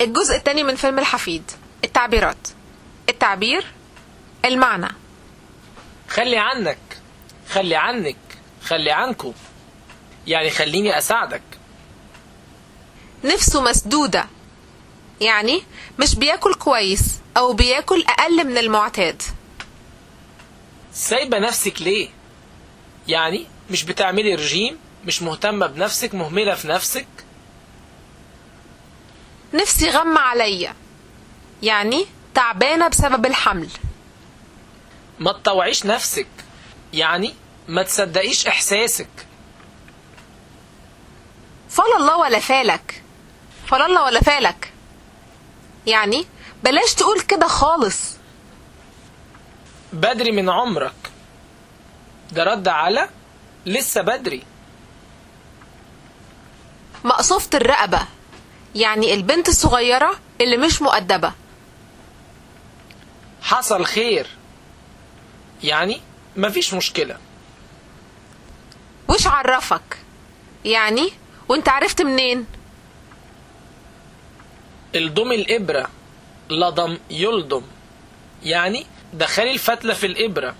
الجزء الثاني من فيلم الحفيد التعبيرات. التعبير المعنى. خلي عنك خلي عنك خلي عنكو يعني خليني أساعدك. نفسه مسدودة. يعني مش بياكل كويس أو بياكل أقل من المعتاد. سايبة نفسك ليه؟ يعني مش بتعملي رجيم مش مهتمة بنفسك مهملة في نفسك؟ نفسي غم عليا. يعني تعبانة بسبب الحمل. ما تطوعيش نفسك. يعني ما تصدقيش إحساسك. فلا الله ولا فالك. فلا الله ولا فالك. يعني بلاش تقول كده خالص. بدري من عمرك. ده رد على لسه بدري. مقصوفة الرقبة. يعني البنت الصغيرة اللي مش مؤدبة. حصل خير. يعني مفيش مشكلة. وش عرفك. يعني وانت عرفت منين؟ الضم الإبرة لضم يلضم. يعني دخلي الفتلة في الإبرة.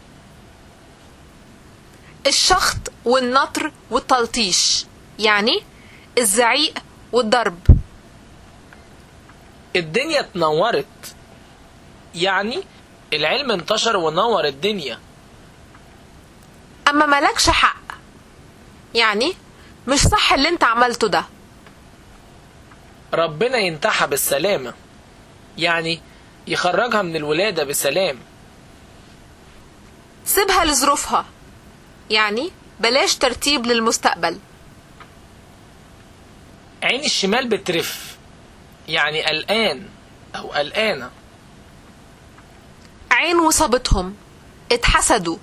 الشخط والنطر والتلطيش. يعني الزعيق والضرب. الدنيا اتنورت. يعني العلم انتشر ونور الدنيا. أما ملكش حق. يعني مش صح اللي انت عملته ده. ربنا ينتحى بالسلامة. يعني يخرجها من الولادة بسلام. سيبها لظروفها. يعني بلاش ترتيب للمستقبل. عين الشمال بترف. يعني قلقان أو قلقانة عين وصابتهم. اتحسدوا.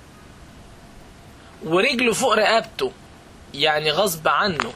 ورجله فوق رقبته. يعني غصب عنه.